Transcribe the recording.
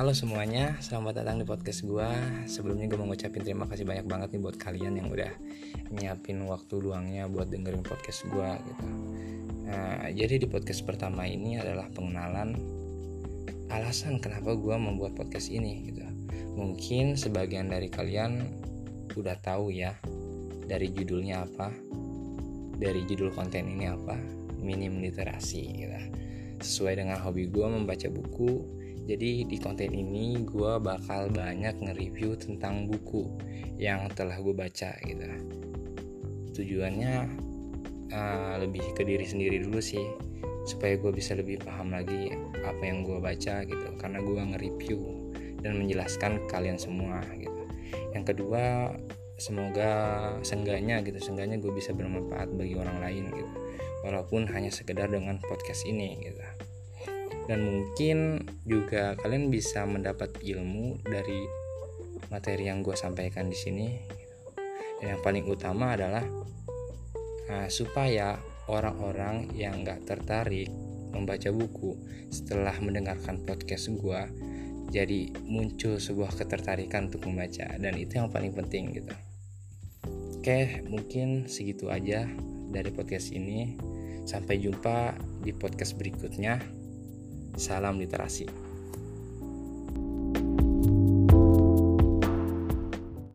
Halo semuanya, selamat datang di podcast gue Sebelumnya gue mau ngucapin terima kasih banyak banget nih buat kalian yang udah nyiapin waktu luangnya buat dengerin podcast gue gitu. Nah, Jadi di podcast pertama ini adalah pengenalan alasan kenapa gue membuat podcast ini gitu. Mungkin sebagian dari kalian udah tahu ya dari judulnya apa Dari judul konten ini apa Minim literasi gitu Sesuai dengan hobi gue membaca buku jadi di konten ini gue bakal banyak nge-review tentang buku yang telah gue baca gitu. Tujuannya uh, lebih ke diri sendiri dulu sih supaya gue bisa lebih paham lagi apa yang gue baca gitu karena gue nge-review dan menjelaskan kalian semua gitu. Yang kedua semoga sengganya gitu sengganya gue bisa bermanfaat bagi orang lain gitu walaupun hanya sekedar dengan podcast ini gitu. Dan mungkin juga kalian bisa mendapat ilmu dari materi yang gue sampaikan di sini dan yang paling utama adalah nah, supaya orang-orang yang gak tertarik membaca buku setelah mendengarkan podcast gue jadi muncul sebuah ketertarikan untuk membaca. Dan itu yang paling penting gitu. Oke mungkin segitu aja dari podcast ini sampai jumpa di podcast berikutnya Salam literasi.